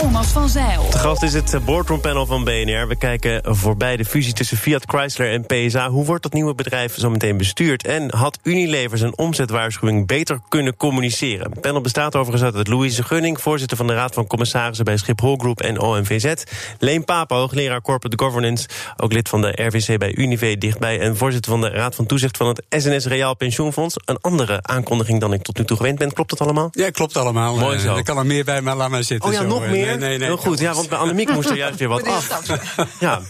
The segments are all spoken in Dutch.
Thomas van Zeil. De gast is het boardroompanel van BNR. We kijken voorbij de fusie tussen Fiat Chrysler en PSA. Hoe wordt dat nieuwe bedrijf zo meteen bestuurd? En had Unilever zijn omzetwaarschuwing beter kunnen communiceren? Het panel bestaat overigens uit Louise Gunning... voorzitter van de Raad van Commissarissen bij Schiphol Group en OMVZ. Leen Pape, hoogleraar Corporate Governance... ook lid van de RVC bij Unive dichtbij... en voorzitter van de Raad van Toezicht van het SNS Reaal Pensioenfonds. Een andere aankondiging dan ik tot nu toe gewend ben. Klopt dat allemaal? Ja, klopt allemaal. Mooi zo. Uh, er kan er meer bij, maar laat maar zitten. Oh ja, zo. nog Eh, meer? Nee, nee, nee. Heel goed, ja, want bij Annemiek moest er juist weer wat af. Ja,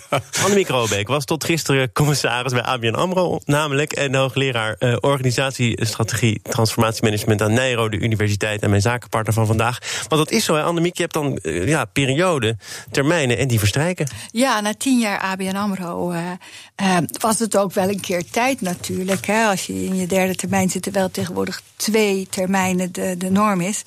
Annemiek Robeek was tot gisteren commissaris bij ABN AMRO... namelijk en hoogleraar uh, organisatiestrategie transformatiemanagement... aan Nijro, de universiteit en mijn zakenpartner van vandaag. Want dat is zo, hè, Annemiek, je hebt dan uh, ja, periode, termijnen en die verstrijken. Ja, na tien jaar ABN AMRO uh, was het ook wel een keer tijd natuurlijk. Hè, als je in je derde termijn zit, terwijl tegenwoordig twee termijnen de, de norm is.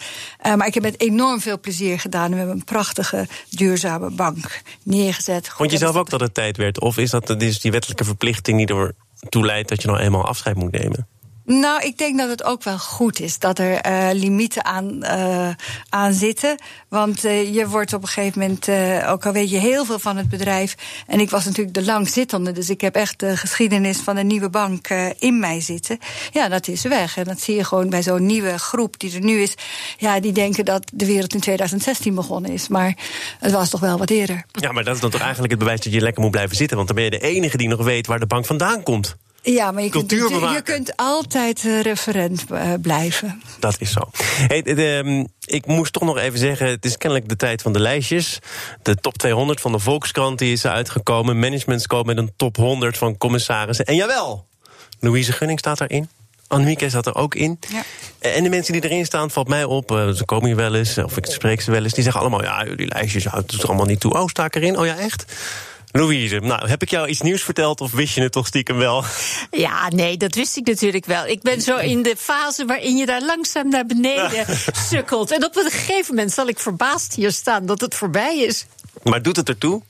maar ik heb met enorm veel plezier gedaan. We hebben een prachtige, duurzame bank neergezet. Vond je zelf ook dat het tijd werd? Of is dat is die wettelijke verplichting die ertoe leidt dat je nou eenmaal afscheid moet nemen? Nou, ik denk dat het ook wel goed is dat er uh, limieten aan, uh, aan zitten. Want uh, je wordt op een gegeven moment, ook al weet je heel veel van het bedrijf. En ik was natuurlijk de langzittende, dus ik heb echt de geschiedenis van een nieuwe bank in mij zitten. Ja, dat is weg. En dat zie je gewoon bij zo'n nieuwe groep die er nu is. Ja, die denken dat de wereld in 2016 begonnen is. Maar het was toch wel wat eerder. Ja, maar dat is dan toch eigenlijk het bewijs dat je lekker moet blijven zitten. Want dan ben je de enige die nog weet waar de bank vandaan komt. Ja, maar je kunt, je kunt altijd uh, referent uh, blijven. Dat is zo. Hey, de, um, ik moest toch nog even zeggen, het is kennelijk de tijd van de lijstjes. De top 200 van de Volkskrant die is uitgekomen. Managementscope met een top 100 van commissarissen. En jawel, Louise Gunning staat erin. Annemieke staat er ook in. Ja. En de mensen die erin staan, valt mij op. Uh, ze komen hier wel eens, of ik spreek ze wel eens. Die zeggen allemaal, ja, die lijstjes, ja, het er allemaal niet toe. Oh, sta ik erin? Oh ja, echt? Louise, nou, heb ik jou iets nieuws verteld of wist je het toch stiekem wel? Ja, nee, dat wist ik natuurlijk wel. Ik ben zo in de fase waarin je daar langzaam naar beneden sukkelt. En op een gegeven moment zal ik verbaasd hier staan dat het voorbij is. Maar doet het ertoe?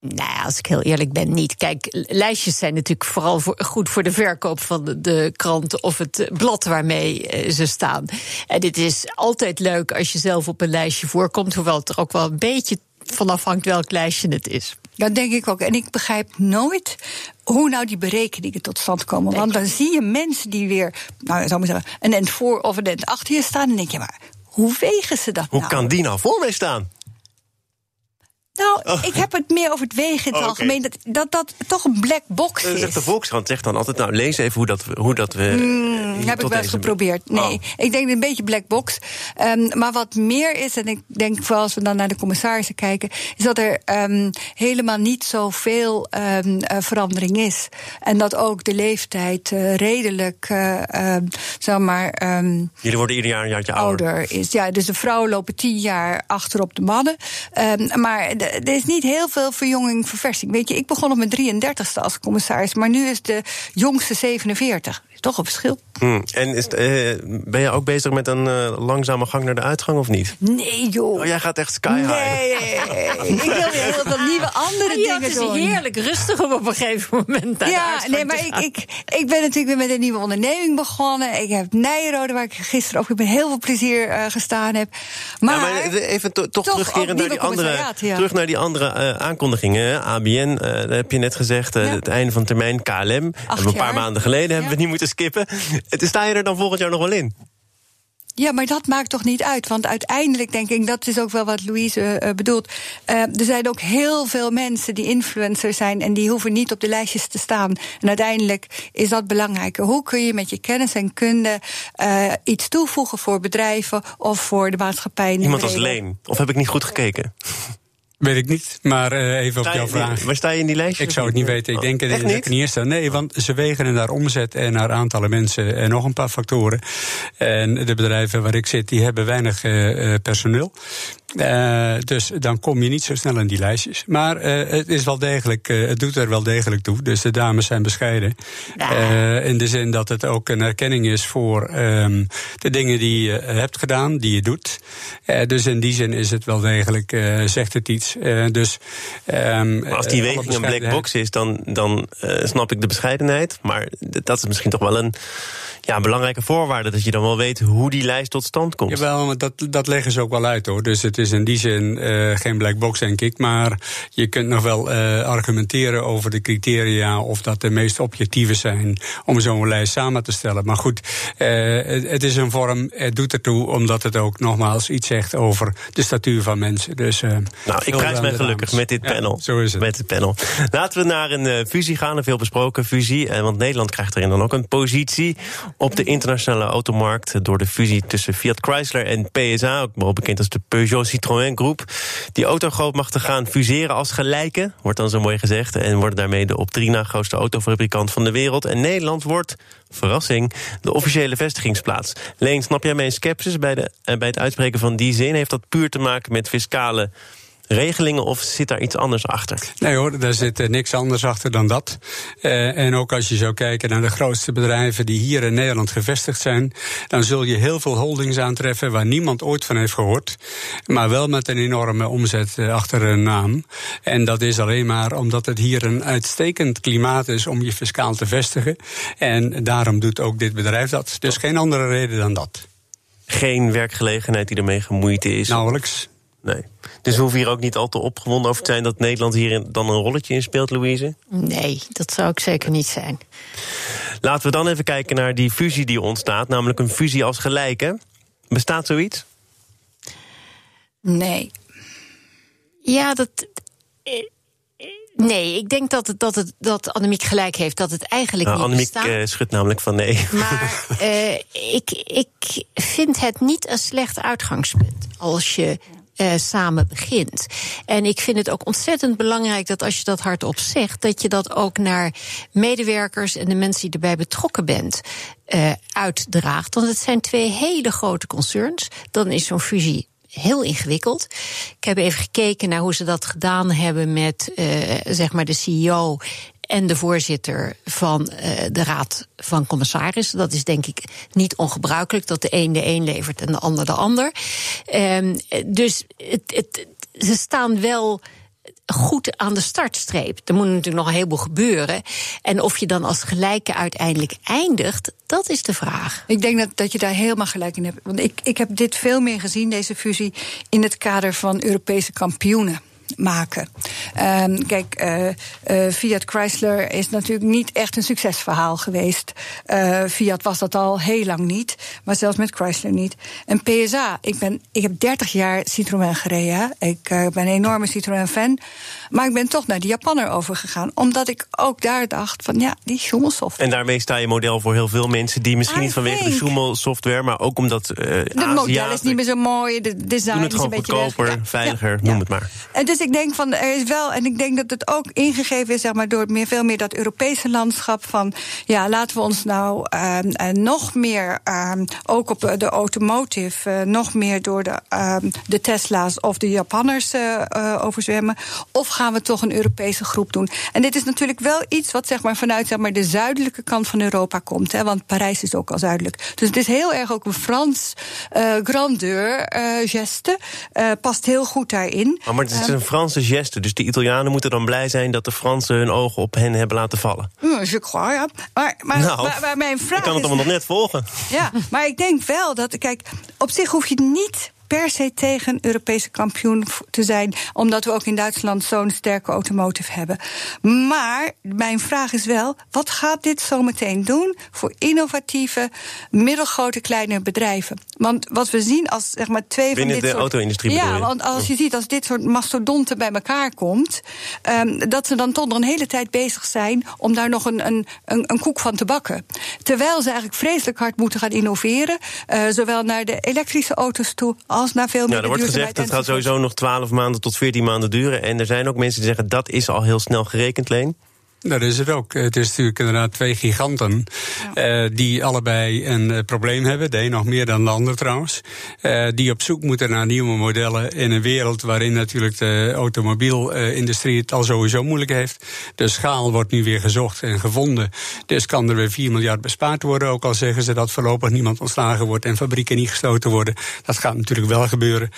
Nou, als ik heel eerlijk ben, niet. Kijk, lijstjes zijn natuurlijk vooral voor, goed voor de verkoop van de, de krant of het blad waarmee uh, ze staan. En het is altijd leuk als je zelf op een lijstje voorkomt, hoewel het er ook wel een beetje van afhangt welk lijstje het is. Dat denk ik ook. En ik begrijp nooit hoe nou die berekeningen tot stand komen. Want dan zie je mensen die weer, nou, zou maar zeggen, een end voor of een end achter je staan. En dan denk je, maar hoe wegen ze dat Hoe nou? kan die nou voor mij staan? Nou, oh. ik heb het meer over het wegen in het oh, algemeen. Dat, dat dat toch een black box is. Zegt de Volkskrant zegt dan altijd, nou, lees even hoe dat, hoe dat we... Mm, heb ik wel eens geprobeerd. Nee, oh. ik denk een beetje black box. Um, maar wat meer is, en ik denk vooral als we dan naar de commissarissen kijken... is dat er um, helemaal niet zoveel um, uh, verandering is. En dat ook de leeftijd uh, redelijk, uh, zeg maar... Jullie worden ieder jaar een jaartje ouder. ouder. is. Ja, dus de vrouwen lopen tien jaar achter op de mannen. maar er is niet heel veel verjonging, verversing. Weet je, ik begon op mijn 33ste als commissaris, maar nu is de jongste 47. Toch een verschil. Hmm. En is, uh, ben je ook bezig met een uh, langzame gang naar de uitgang of niet? Nee, joh. Oh, jij gaat echt sky high. Nee, ik wil weer heel veel nieuwe andere ja, dingen het is doen. heerlijk rustig op een gegeven moment. Naar ja, nee, maar ik, ik, ik ben natuurlijk weer met een nieuwe onderneming begonnen. Ik heb Nijrode, waar ik gisteren ook met heel veel plezier uh, gestaan heb. Maar, ja, maar even to, toch, toch terugkeren naar die andere, ja. terug naar die andere uh, aankondigingen. ABN, uh, dat heb je net gezegd, uh, ja. het einde van termijn. KLM, hebben we een paar maanden geleden hebben we niet moeten skippen. Sta je er dan volgend jaar nog wel in? Ja, maar dat maakt toch niet uit? Want uiteindelijk denk ik, dat is ook wel wat Louise uh, bedoelt. Uh, er zijn ook heel veel mensen die influencers zijn en die hoeven niet op de lijstjes te staan. En uiteindelijk is dat belangrijker. Hoe kun je met je kennis en kunde uh, iets toevoegen voor bedrijven of voor de maatschappij? Iemand als Leen, of heb ik niet goed gekeken? Weet ik niet, maar uh, even sta op jouw vraag. Waar sta je in die lijst? Ik zou het niet weten. Ik denk oh, dat ik niet eerst. Nee, want ze wegen naar omzet en naar aantallen mensen en nog een paar factoren. En de bedrijven waar ik zit, die hebben weinig uh, personeel. Uh, dus dan kom je niet zo snel in die lijstjes. Maar uh, het is wel degelijk, uh, het doet er wel degelijk toe. Dus de dames zijn bescheiden. Ja. in de zin dat het ook een erkenning is voor um, de dingen die je hebt gedaan, die je doet. dus in die zin is het wel degelijk, zegt het iets. dus, um, als die weging een black box is, dan, dan snap ik de bescheidenheid. Maar dat is misschien toch wel een ja, belangrijke voorwaarde. Dat je dan wel weet hoe die lijst tot stand komt. Jawel, maar dat, dat leggen ze ook wel uit hoor. Dus het is in die zin uh, geen black box, denk ik. Maar je kunt nog wel uh, argumenteren over de criteria. of dat de meest objectieve zijn. om zo'n lijst samen te stellen. Maar goed, uh, het, het, is een vorm. Het doet ertoe omdat het ook nogmaals iets zegt over de statuur van mensen. Dus, nou, ik prijs mij gelukkig met dit panel. Ja, zo is het. Met dit panel. Laten we naar een fusie gaan. Een veel besproken fusie. want Nederland krijgt erin dan ook een positie op de internationale automarkt door de fusie tussen Fiat Chrysler en PSA, ook wel bekend als de Peugeot Citroën groep. Die autogroot mag te gaan fuseren als gelijke, wordt dan zo mooi gezegd, en wordt daarmee de op drie na grootste autofabrikant van de wereld. En Nederland wordt, verrassing, de officiële vestigingsplaats. Leen, snap jij mijn sceptisch bij, de, eh, bij het uitspreken van die zin? Heeft dat puur te maken met fiscale regelingen of zit daar iets anders achter? Nee hoor, daar zit uh, niks anders achter dan dat. Uh, en ook als je zou kijken naar de grootste bedrijven die hier in Nederland gevestigd zijn, dan zul je heel veel holdings aantreffen waar niemand ooit van heeft gehoord, maar wel met een enorme omzet uh, achter hun naam. En dat is alleen maar omdat het hier een uitstekend klimaat is om je fiscaal te vestigen. En daarom doet ook dit bedrijf dat. Dus geen andere reden dan dat. Geen werkgelegenheid die ermee gemoeid is? Nauwelijks. Nee. Dus we hoeven hier ook niet al te opgewonden over te zijn dat Nederland hier dan een rolletje in speelt, Louise? Nee, dat zou ik zeker niet zijn. Laten we dan even kijken naar die fusie die ontstaat, namelijk een fusie als gelijke. Bestaat zoiets? Nee. Ja, dat. Nee, ik denk dat, het, dat, het, dat Annemiek gelijk heeft dat het eigenlijk nou, niet Annemiek bestaat. Uh, schudt namelijk van nee. Maar uh, ik, ik vind het niet een slecht uitgangspunt als je uh, samen begint. En ik vind het ook ontzettend belangrijk dat als je dat hardop zegt, dat je dat ook naar medewerkers en de mensen die erbij betrokken bent uh, uitdraagt. Want het zijn twee hele grote concerns. Dan is zo'n fusie heel ingewikkeld. Ik heb even gekeken naar hoe ze dat gedaan hebben met uh, zeg maar de CEO en de voorzitter van uh, de Raad van Commissarissen. Dat is denk ik niet ongebruikelijk dat de een de een levert en de ander de ander. Um, dus het, het, ze staan wel goed aan de startstreep. Er moet natuurlijk nog een heleboel gebeuren. En of je dan als gelijke uiteindelijk eindigt, dat is de vraag. Ik denk dat, dat je daar helemaal gelijk in hebt. Want ik, ik heb dit veel meer gezien, deze fusie, in het kader van Europese kampioenen maken. Um, kijk, uh, uh, Fiat Chrysler is natuurlijk niet echt een succesverhaal geweest. Uh, Fiat was dat al heel lang niet, maar zelfs met Chrysler niet. En PSA, ik, ben, ik heb 30 jaar Citroën gereden. Ik ben een enorme Citroën-fan. Maar ik ben toch naar de Japanner overgegaan. Omdat ik ook daar dacht van ja, die schommelsoftware. En daarmee sta je model voor heel veel mensen die misschien I niet vanwege de schommelsoftware, maar ook omdat. De model is niet meer zo mooi, de design het is een beetje goedkoper, veiliger, ja, noem ja. het maar. En dus ik denk van er is wel, en ik denk dat het ook ingegeven is, zeg maar, door meer, veel meer dat Europese landschap van ja, laten we ons nou uh, uh, nog meer, uh, ook op de automotive, uh, nog meer door de, uh, de Tesla's of de Japanners uh, overzwemmen. Of gaan we toch een Europese groep doen? En dit is natuurlijk wel iets wat zeg maar, vanuit zeg maar, de zuidelijke kant van Europa komt. Hè, want Parijs is ook al zuidelijk. Dus het is heel erg ook een Frans grandeur geste. Past heel goed daarin. Oh, maar het is een Franse geste. Dus de Italianen moeten dan blij zijn dat de Fransen hun ogen op hen hebben laten vallen. Ja, je crois, ja. Maar, maar, nou, maar, maar mijn vraag. Ik kan het allemaal nog net volgen. Ja, maar ik denk wel dat. Kijk, op zich hoef je niet per se tegen Europese kampioen te zijn, omdat we ook in Duitsland zo'n sterke automotive hebben. Maar mijn vraag is wel: wat gaat dit zometeen doen voor innovatieve, middelgrote, kleine bedrijven? Want wat we zien als zeg maar twee Binnen van dit de soort. auto-industrie. Ja, want als je ziet als dit soort mastodonten bij elkaar komt, um, dat ze dan toch nog een hele tijd bezig zijn om daar nog een, een, een, een koek van te bakken. Terwijl ze eigenlijk vreselijk hard moeten gaan innoveren, uh, zowel naar de elektrische auto's toe veel meer. Ja, er wordt gezegd dat het gaat sowieso nog 12 maanden tot 14 maanden duren. En er zijn ook mensen die zeggen dat is al heel snel gerekend, Leen. Dat is het ook. Het is natuurlijk inderdaad twee giganten uh, die allebei een uh, probleem hebben. De een nog meer dan de ander trouwens. Uh, die op zoek moeten naar nieuwe modellen in een wereld waarin natuurlijk de automobielindustrie het al sowieso moeilijk heeft. De schaal wordt nu weer gezocht en gevonden. Dus kan er weer 4 miljard bespaard worden. Ook al zeggen ze dat voorlopig niemand ontslagen wordt en fabrieken niet gesloten worden. Dat gaat natuurlijk wel gebeuren.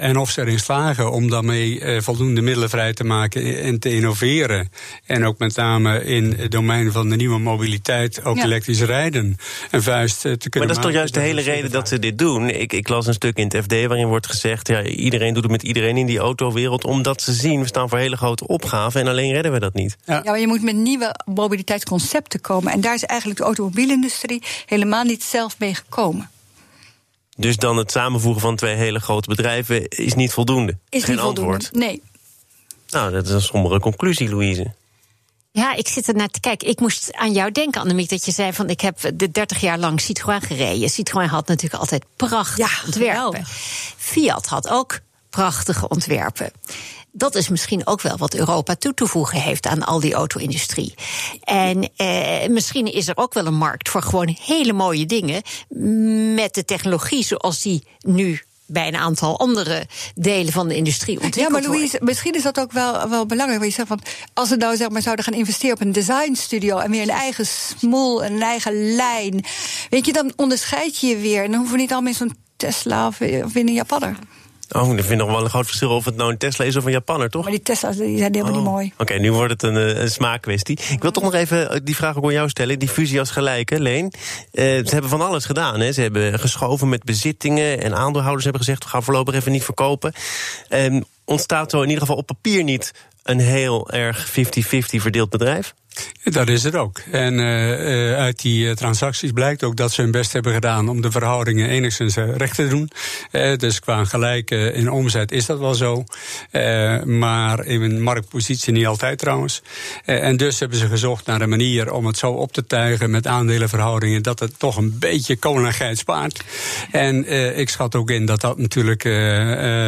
en of ze erin slagen om daarmee voldoende middelen vrij te maken en te innoveren. En ook met name in het domein van de nieuwe mobiliteit, ook elektrisch rijden, een vuist eh, te kunnen Maar dat is toch juist de hele reden dat ze dit doen? Ik, ik las een stuk in het FD waarin wordt gezegd... Ja, iedereen doet het met iedereen in die autowereld... omdat ze zien, we staan voor hele grote opgaven... en alleen redden we dat niet. Ja, ja maar je moet met nieuwe mobiliteitsconcepten komen. En daar is eigenlijk de automobielindustrie helemaal niet zelf mee gekomen. Dus dan het samenvoegen van twee hele grote bedrijven is niet voldoende? Is Geen niet voldoende, antwoord. nee. Nou, dat is een sombere conclusie, Louise. Ja, ik zit er naar te kijken. Ik moest aan jou denken, Annemiek, dat je zei van ik heb de 30 jaar lang Citroën gereden. Citroën had natuurlijk altijd prachtige Ja, ontwerpen. Fiat had ook prachtige ontwerpen. Dat is misschien ook wel wat Europa toe te voegen heeft aan al die auto-industrie. En eh, misschien is er ook wel een markt voor gewoon hele mooie dingen. met de technologie zoals die nu bij een aantal andere delen van de industrie Ja, ontwikkeld maar wordt. Louise, misschien is dat ook wel, wel belangrijk. Wat je zegt, van, als we nou zeg maar, zouden gaan investeren op een designstudio... en weer een eigen smoel, een eigen lijn... weet je, dan onderscheid je je weer. En dan hoeven we niet allemaal in zo'n Tesla of, of in een Japanner. Oh, ik vind nog wel een groot verschil of het nou een Tesla is of een Japanner, toch? Maar die Tesla's die zijn helemaal niet mooi. Oké, nu wordt het een, eh, een smaakkwestie. Ik wil toch nog even eh, die vraag ook aan jou stellen. Die fusie als gelijke, Leen. Eh, ze hebben van alles gedaan. Hè. Ze hebben geschoven met bezittingen. En aandeelhouders hebben gezegd, we gaan voorlopig even niet verkopen. Ehm, ontstaat zo in ieder geval op papier niet een heel erg 50-50 verdeeld bedrijf? Dat is het ook. En uh, uh, uit die uh, transacties blijkt ook dat ze hun best hebben gedaan om de verhoudingen enigszins recht te doen. dus qua gelijk in omzet is dat wel zo. maar in een marktpositie niet altijd trouwens. en dus hebben ze gezocht naar een manier om het zo op te tuigen met aandelenverhoudingen dat het toch een beetje koningheid spaart. En ik schat ook in dat dat natuurlijk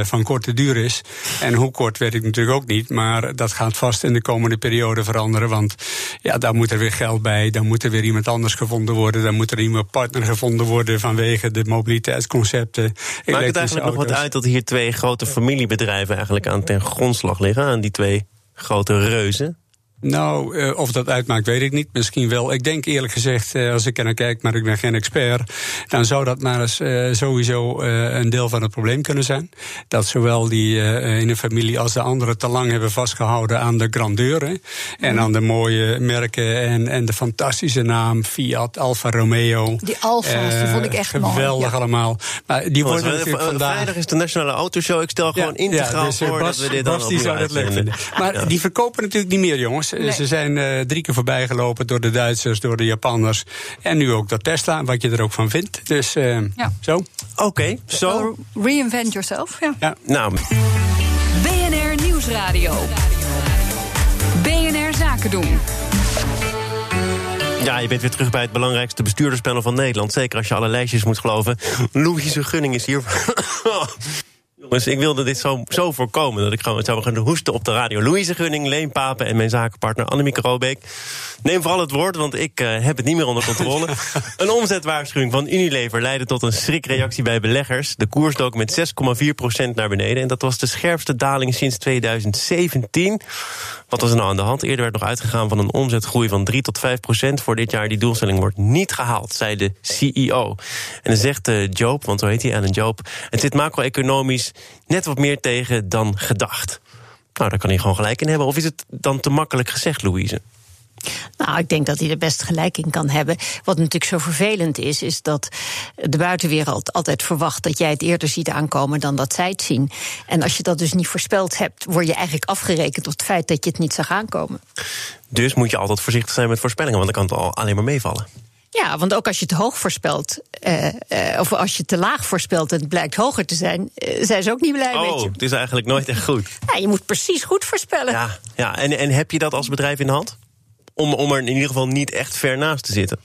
van korte duur is. En hoe kort weet ik natuurlijk ook niet. Maar dat gaat vast in de komende periode veranderen. Want ja, daar moet er weer geld bij. Dan moet er weer iemand anders gevonden worden. Dan moet er nieuwe partner gevonden worden vanwege de mobiliteitsconcepten. Maakt het eigenlijk nog wat uit dat hier twee grote familiebedrijven eigenlijk aan ten grondslag liggen? Aan die twee grote reuzen? Nou, uh, of dat uitmaakt, weet ik niet. Misschien wel. Ik denk eerlijk gezegd, uh, als ik er naar kijk, maar ik ben geen expert, dan zou dat maar eens uh, sowieso een deel van het probleem kunnen zijn. Dat zowel die ene familie als de andere te lang hebben vastgehouden aan de grandeur hè, en aan de mooie merken en, en de fantastische naam Fiat, Alfa Romeo. Die Alfa's, die vond ik echt mooi. Geweldig Ja. allemaal. Maar die worden natuurlijk vandaag. Vrijdag is de Nationale Autoshow. Ik stel gewoon integraal dus, eh, voor Bas, dat we dit dan Bas die opnieuw zou het leuk uitzenden. vinden. Maar die verkopen natuurlijk niet meer, jongens. Nee. Ze zijn eh, drie keer voorbij gelopen door de Duitsers, door de Japanners. En nu ook door Tesla, wat je er ook van vindt. Dus eh, Ja. zo. Oké, zo. Reinvent yourself, ja. Ja. Nou, BNR Nieuwsradio. BNR Zaken doen. ja, je bent weer terug bij het belangrijkste bestuurderspanel van Nederland. Zeker als je alle lijstjes moet geloven. Louise Gunning is hier. Jongens, ik wilde dit zo, zo voorkomen dat ik gewoon zou gaan hoesten op de radio. Louise Gunning, Leen Papen en mijn zakenpartner Annemieke Robeek. Neem vooral het woord, want ik eh, heb het niet meer onder controle. een omzetwaarschuwing van Unilever leidde tot een schrikreactie bij beleggers. De koers dook met 6,4% naar beneden. En dat was de scherpste daling sinds 2017. Wat was er nou aan de hand? Eerder werd nog uitgegaan van een omzetgroei van 3 tot 5 procent voor dit jaar. Die doelstelling wordt niet gehaald, zei de CEO. En dan zegt uh, Joop, want zo heet hij, Alan Joop... het zit macro-economisch net wat meer tegen dan gedacht. Nou, daar kan hij gewoon gelijk in hebben. Of is het dan te makkelijk gezegd, Louise? Nou, ik denk dat hij er best gelijk in kan hebben. Wat natuurlijk zo vervelend is, is dat de buitenwereld altijd verwacht dat jij het eerder ziet aankomen dan dat zij het zien. En als je dat dus niet voorspeld hebt, word je eigenlijk afgerekend op het feit dat je het niet zag aankomen. Dus moet je altijd voorzichtig zijn met voorspellingen, want dan kan het al alleen maar meevallen. Ja, want ook als je het hoog voorspelt, uh, uh, of als je te laag voorspelt en het blijkt hoger te zijn, uh, zijn ze ook niet blij oh, met je. het is eigenlijk nooit echt goed. Ja, je moet precies goed voorspellen. Ja, ja. En, en heb je dat als bedrijf in de hand? Om, om er in ieder geval niet echt ver naast te zitten.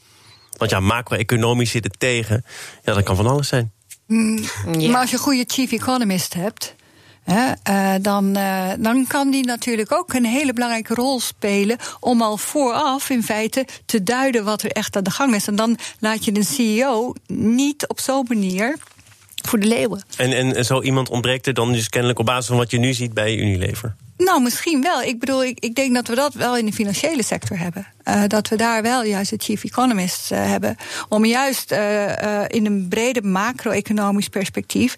Want ja, macro-economisch zit het tegen. Ja, dat kan van alles zijn. Mm, Ja. Maar als je een goede chief economist hebt, uh, dan, uh, dan kan die natuurlijk ook een hele belangrijke rol spelen om al vooraf in feite te duiden wat er echt aan de gang is. En dan laat je de CEO niet op zo'n manier voor de leeuwen. En, en zo iemand ontbreekt er dan dus kennelijk op basis van wat je nu ziet bij Unilever? Nou, misschien wel. Ik bedoel, ik, ik denk dat we dat wel in de financiële sector hebben. Uh, dat we daar wel juist de chief economist uh, hebben. Om juist uh, in een brede macro-economisch perspectief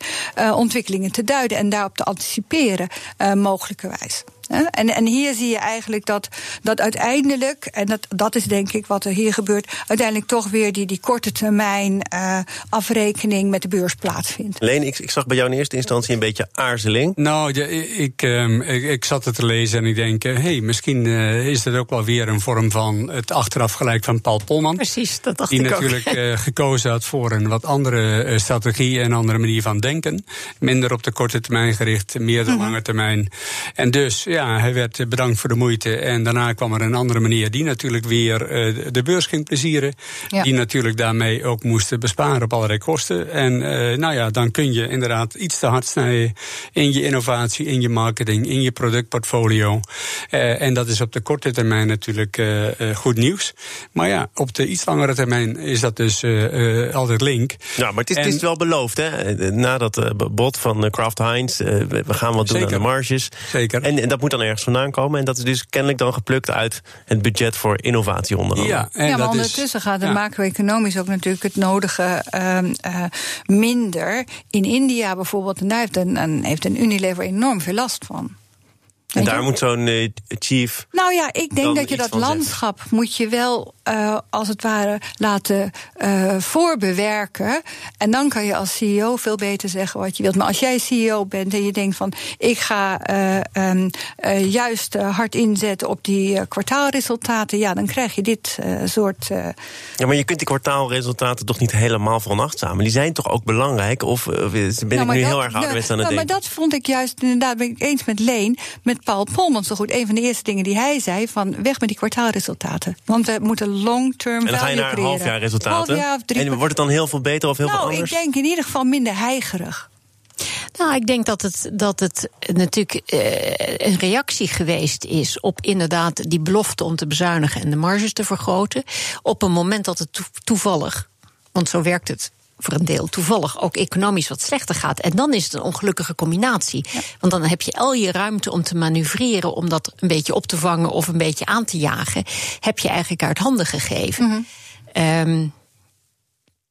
ontwikkelingen te duiden en daarop te anticiperen, mogelijkerwijs. En, en hier zie je eigenlijk dat, dat uiteindelijk, en dat, dat is denk ik wat er hier gebeurt, uiteindelijk toch weer die, die korte termijn uh, afrekening met de beurs plaatsvindt. Leen, ik, ik zag bij jou in eerste instantie een beetje aarzeling. Nou, ja, ik, um, ik, ik, zat het te lezen en ik denk, hé, hey, misschien uh, is dit ook wel weer een vorm van het achteraf gelijk van Paul Polman. Precies, dat dacht die ik natuurlijk uh, gekozen had voor een wat andere strategie en andere manier van denken. Minder op de korte termijn gericht, meer de mm -hmm. lange termijn. En dus, ja, hij werd bedankt voor de moeite. En daarna kwam er een andere manier die natuurlijk weer uh, de beurs ging plezieren. Ja. Die natuurlijk daarmee ook moest besparen op allerlei kosten. En uh, nou ja, dan kun je inderdaad iets te hard snijden in je innovatie, in je marketing, in je productportfolio. Uh, en dat is op de korte termijn natuurlijk goed nieuws. Maar ja, op de iets langere termijn is dat dus altijd link. Ja, maar het is, en, het is wel beloofd, hè? Na dat bod van Kraft Heinz, we gaan wat doen zeker. aan de marges. Zeker. En, en dat moet dan ergens vandaan komen. En dat is dus kennelijk dan geplukt uit het budget voor innovatie onder andere. Ja, en ja maar ondertussen is, gaat de ja. macro-economisch ook natuurlijk het nodige uh, uh, minder. In India bijvoorbeeld, en daar heeft een, heeft een Unilever enorm veel last van. En daar moet zo'n uh, chief. Nou ja, ik denk dat je dat landschap moet je wel uh, als het ware laten uh, voorbewerken. En dan kan je als CEO veel beter zeggen wat je wilt. Maar als jij CEO bent en je denkt van ik ga um, juist hard inzetten op die kwartaalresultaten, ja, dan krijg je dit soort. Ja, maar je kunt die kwartaalresultaten toch niet helemaal veronachtzamen. Die zijn toch ook belangrijk? Of ben nou, ik nu dat, heel erg ouderwets aan het nou, denken? Maar dat vond ik juist inderdaad ben ik eens met Leen. Met Paul Polman zo goed. Een van de eerste dingen die hij zei: van weg met die kwartaalresultaten. Want we moeten long-term En dan ga je naar creëren. halfjaarresultaten. Half jaar of drie en wordt het dan heel veel beter of heel nou, veel anders? ik denk in ieder geval minder heigerig. Nou, ik denk dat het, dat het natuurlijk uh, een reactie geweest is op inderdaad die belofte om te bezuinigen en de marges te vergroten. Op een moment dat het toevallig, want zo werkt het voor een deel toevallig ook economisch wat slechter gaat. En dan is het een ongelukkige combinatie. Ja. Want dan heb je al je ruimte om te manoeuvreren, om dat een beetje op te vangen of een beetje aan te jagen, heb je eigenlijk uit handen gegeven. Mm -hmm. um,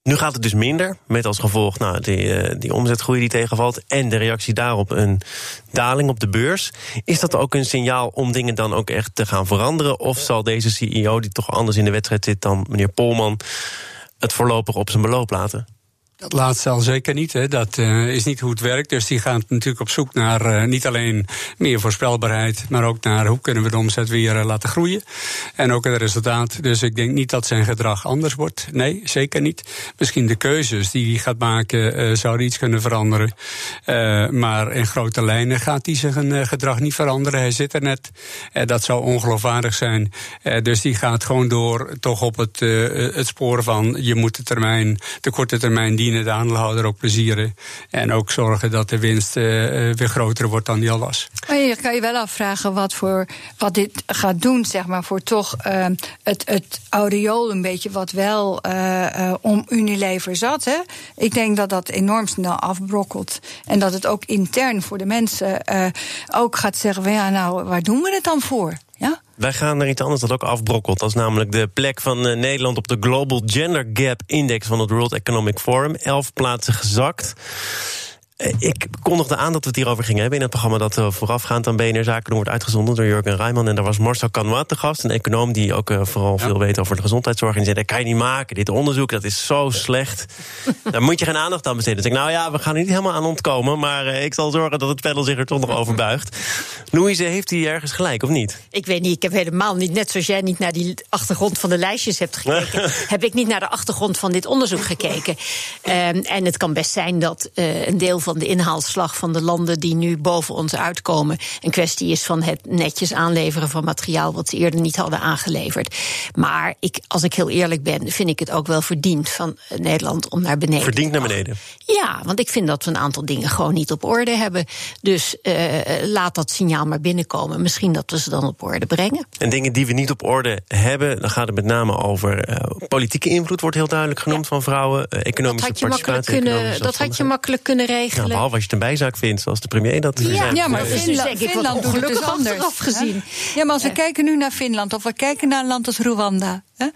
nu gaat het dus minder, met als gevolg nou, die, uh, die omzetgroei die tegenvalt en de reactie daarop een daling op de beurs. Is dat ook een signaal om dingen dan ook echt te gaan veranderen? Of zal deze CEO, die toch anders in de wedstrijd zit dan meneer Polman, het voorlopig op zijn beloop laten? Dat laatste al zeker niet. Hè. Dat uh, is niet hoe het werkt. Dus die gaat natuurlijk op zoek naar uh, niet alleen meer voorspelbaarheid, maar ook naar hoe kunnen we de omzet weer uh, laten groeien. En ook het resultaat. Dus ik denk niet dat zijn gedrag anders wordt. Nee, zeker niet. Misschien de keuzes die hij gaat maken zouden iets kunnen veranderen. maar in grote lijnen gaat hij zijn gedrag niet veranderen. Hij zit er net. dat zou ongeloofwaardig zijn. dus die gaat gewoon door toch op het, het spoor van je moet de termijn, de korte termijn dienen de aandeelhouder ook plezieren. En ook zorgen dat de winst uh, weer groter wordt dan die al was. Je kan je wel afvragen wat, voor, wat dit gaat doen, zeg maar, voor toch uh, het, het aureool een beetje wat wel uh, om Unilever zat. Hè? Ik denk dat dat enorm snel afbrokkelt. En dat het ook intern voor de mensen ook gaat zeggen van ja, nou, waar doen we het dan voor? Wij gaan naar iets anders dat ook afbrokkelt. Dat is namelijk de plek van uh, Nederland op de Global Gender Gap Index van het World Economic Forum. Elf plaatsen gezakt. Ik kondigde aan dat we het hierover gingen hebben in het programma dat uh, voorafgaand aan BNR Zaken doen wordt uitgezonden door Jurgen Rijman. En daar was Marcel Canois te gast, een econoom die ook uh, vooral ja. veel weet over de gezondheidszorg. En die zei: dat kan je niet maken, dit onderzoek dat is zo slecht. Daar moet je geen aandacht aan besteden. Dus ik, nou ja, we gaan er niet helemaal aan ontkomen, maar uh, ik zal zorgen dat het panel zich er toch nog over buigt. Louise, heeft hij ergens gelijk of niet? Ik weet niet, ik heb helemaal niet, net zoals jij niet naar die achtergrond van de lijstjes hebt gekeken, heb ik niet naar de achtergrond van dit onderzoek gekeken. Um, en het kan best zijn dat een deel van van de inhaalslag van de landen die nu boven ons uitkomen een kwestie is van het netjes aanleveren van materiaal wat ze eerder niet hadden aangeleverd. Maar ik, als ik heel eerlijk ben, vind ik het ook wel verdiend van Nederland om naar beneden. Verdiend naar beneden? Ja, want ik vind dat we een aantal dingen gewoon niet op orde hebben. Dus uh, laat dat signaal maar binnenkomen. Misschien dat we ze dan op orde brengen. En dingen die we niet op orde hebben, dan gaat het met name over uh, politieke invloed, wordt heel duidelijk genoemd ja. van vrouwen. Uh, economische dat had je makkelijk kunnen, dat had je makkelijk kunnen regelen. Ja, behalve als je het een bijzaak vindt, zoals de premier dat ja, zei. Ja, maar Finland, dus Finland doet het dus anders. Gezien. Ja, maar als we kijken nu naar Finland, of we kijken naar een land als Rwanda, hè,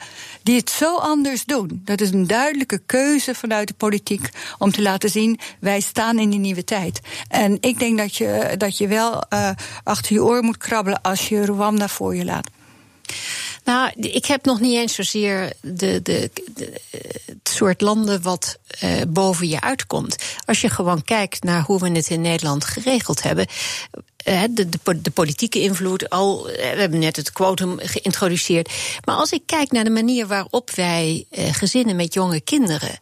die het zo anders doen. Dat is een duidelijke keuze vanuit de politiek om te laten zien, wij staan in die nieuwe tijd. En ik denk dat je, dat je wel uh, achter je oor moet krabbelen als je Rwanda voor je laat. Nou, ik heb nog niet eens zozeer de, de, soort landen wat uh, boven je uitkomt. Als je gewoon kijkt naar hoe we het in Nederland geregeld hebben. De, de, de, politieke invloed, al, we hebben net het quotum geïntroduceerd. Maar als ik kijk naar de manier waarop wij uh, gezinnen met jonge kinderen.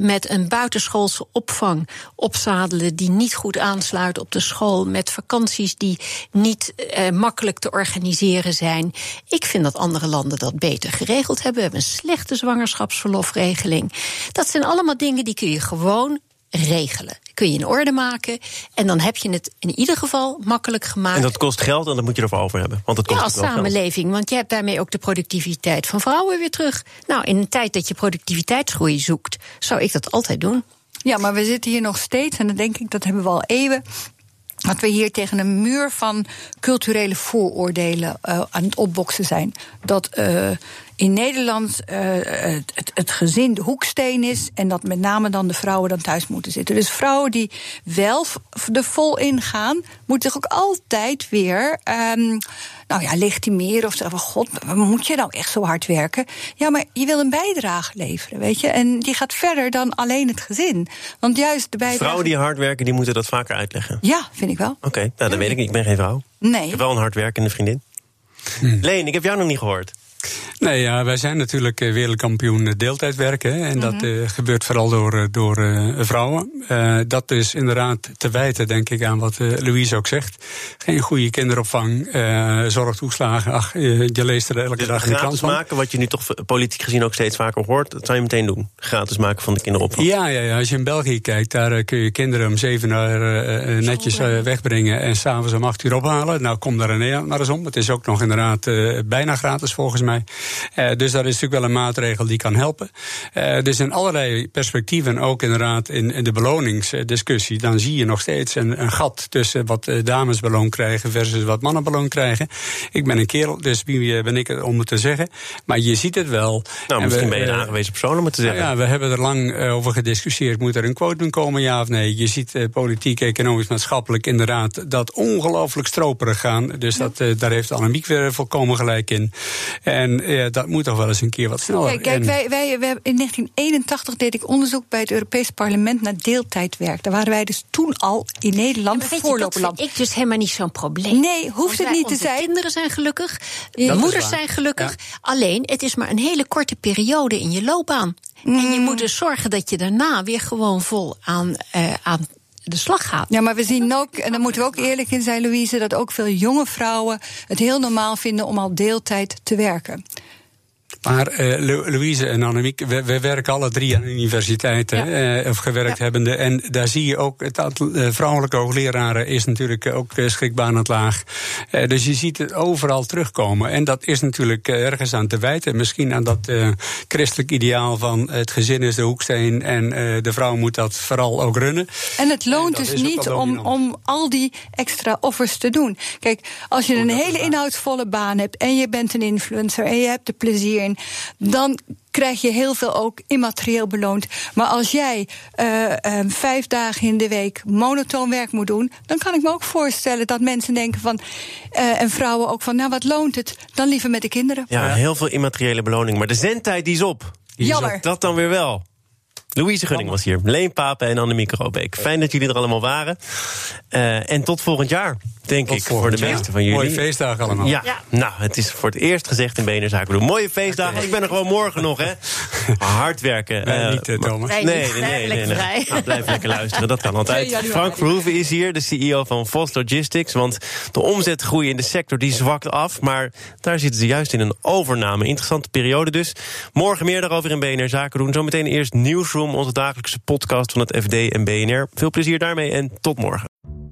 Met een buitenschoolse opvang opzadelen die niet goed aansluit op de school. Met vakanties die niet makkelijk te organiseren zijn. Ik vind dat andere landen dat beter geregeld hebben. We hebben een slechte zwangerschapsverlofregeling. Dat zijn allemaal dingen die kun je gewoon regelen. Kun je in orde maken. En dan heb je het in ieder geval makkelijk gemaakt. En dat kost geld en dat moet je ervoor over hebben. Want het kost ja, als samenleving. Geld. Want je hebt daarmee ook de productiviteit van vrouwen weer terug. Nou, in een tijd dat je productiviteitsgroei zoekt, zou ik dat altijd doen. Ja, maar we zitten hier nog steeds, en dan denk ik, dat hebben we al eeuwen dat we hier tegen een muur van culturele vooroordelen uh, aan het opboksen zijn. Dat uh, in Nederland uh, het, het, gezin de hoeksteen is en dat met name dan de vrouwen dan thuis moeten zitten. Dus vrouwen die wel er vol ingaan, moeten zich ook altijd weer. Um, nou ja, legitimeren of zeggen van god, moet je nou echt zo hard werken? Ja, maar je wil een bijdrage leveren, weet je? En die gaat verder dan alleen het gezin. Want juist de bijdrage... Vrouwen die hard werken, die moeten dat vaker uitleggen. Ja, vind ik wel. Oké, okay, nou, dat weet ik niet. Ik ben geen vrouw. Nee. Ik heb wel een hardwerkende vriendin. Hm. Leen, ik heb jou nog niet gehoord. Nee, ja, wij zijn natuurlijk wereldkampioen deeltijd werken. En mm -hmm. dat uh, gebeurt vooral door, door uh, vrouwen. Uh, dat is inderdaad te wijten, denk ik, aan wat Louise ook zegt. Geen goede kinderopvang, zorgtoeslagen. Ach, je leest er elke dus dag in de krant van. maken, wat je nu toch politiek gezien ook steeds vaker hoort, dat zou je meteen doen. Gratis maken van de kinderopvang. Ja, ja, ja. als je in België kijkt, daar kun je kinderen om zeven uur netjes wegbrengen. En s'avonds om acht uur ophalen. Nou, kom daar Nederland maar eens om. Het is ook nog inderdaad bijna gratis volgens mij. Uh, dus dat is natuurlijk wel een maatregel die kan helpen. Uh, dus in allerlei perspectieven, ook inderdaad in, in de beloningsdiscussie, dan zie je nog steeds een, een gat tussen wat dames beloon krijgen versus wat mannen beloon krijgen. Ik ben een kerel, dus wie ben ik om het te zeggen? Maar je ziet het wel. Nou, misschien we, ben je een aangewezen persoon om het te zeggen. Ja, we hebben er lang over gediscussieerd. Moet er een quotum komen, ja of nee? Je ziet politiek, economisch, maatschappelijk inderdaad dat ongelooflijk stroperig gaan. Dus dat, daar heeft Annemiek weer volkomen gelijk in. En ja, dat moet toch wel eens een keer wat sneller. Kijk, kijk wij, wij, wij, in 1981 deed ik onderzoek bij het Europese parlement naar deeltijdwerk. Daar waren wij dus toen al in Nederland ja, voorloperland. Dat vind ik dus helemaal niet zo'n probleem. Nee, hoeft het niet te zijn. kinderen zijn gelukkig, de moeders zijn gelukkig. Ja. Alleen, het is maar een hele korte periode in je loopbaan. Mm. En je moet dus zorgen dat je daarna weer gewoon vol aan, uh, aan de slag gaat. Ja, maar we zien ook, en daar moeten we ook eerlijk in zijn, Louise, dat ook veel jonge vrouwen het heel normaal vinden om al deeltijd te werken. Maar uh, Louise en Annemiek, we, we, werken alle drie aan universiteiten, ja. uh, of gewerkt ja. hebbende. En daar zie je ook, het aantal uh, vrouwelijke hoogleraren is natuurlijk ook het laag. dus je ziet het overal terugkomen. En dat is natuurlijk ergens aan te wijten. Misschien aan dat christelijk ideaal van het gezin is de hoeksteen en de vrouw moet dat vooral ook runnen. En het loont en dus niet om, om al die extra offers te doen. Kijk, als je een hele inhoudsvolle baan hebt en je bent een influencer en je hebt er plezier dan krijg je heel veel ook immaterieel beloond. Maar als jij uh, uh, vijf dagen in de week monotoon werk moet doen, dan kan ik me ook voorstellen dat mensen denken van uh, en vrouwen ook van, nou wat loont het? Dan liever met de kinderen. Ja, heel veel immateriële beloning, maar de zendtijd die is op. Die Jammer. Is op. Dat dan weer wel. Louise Gunning was hier, Leen Papen en Annemieke Robeek. Fijn dat jullie er allemaal waren. Uh, en tot volgend jaar. Denk Tot ik, voor de meeste van jullie. Mooie feestdagen allemaal. Ja. Ja. nou, het is voor het eerst gezegd in BNR Zaken doen. Mooie feestdagen. Ik ben er gewoon morgen nog, hè. Hard werken. Wij Eh, niet, eh, maar- Thomas. Nee, nee, nee. nee, nee. Nou, blijf lekker luisteren, dat kan altijd. 2 januari. Frank Verhoeven is hier, de CEO van Vos Logistics. Want de omzetgroei in de sector die zwakt af. Maar daar zitten ze juist in een overname. Interessante periode dus. Morgen meer daarover in BNR Zaken doen. Zometeen eerst Newsroom, onze dagelijkse podcast van het FD en BNR. Veel plezier daarmee en tot morgen.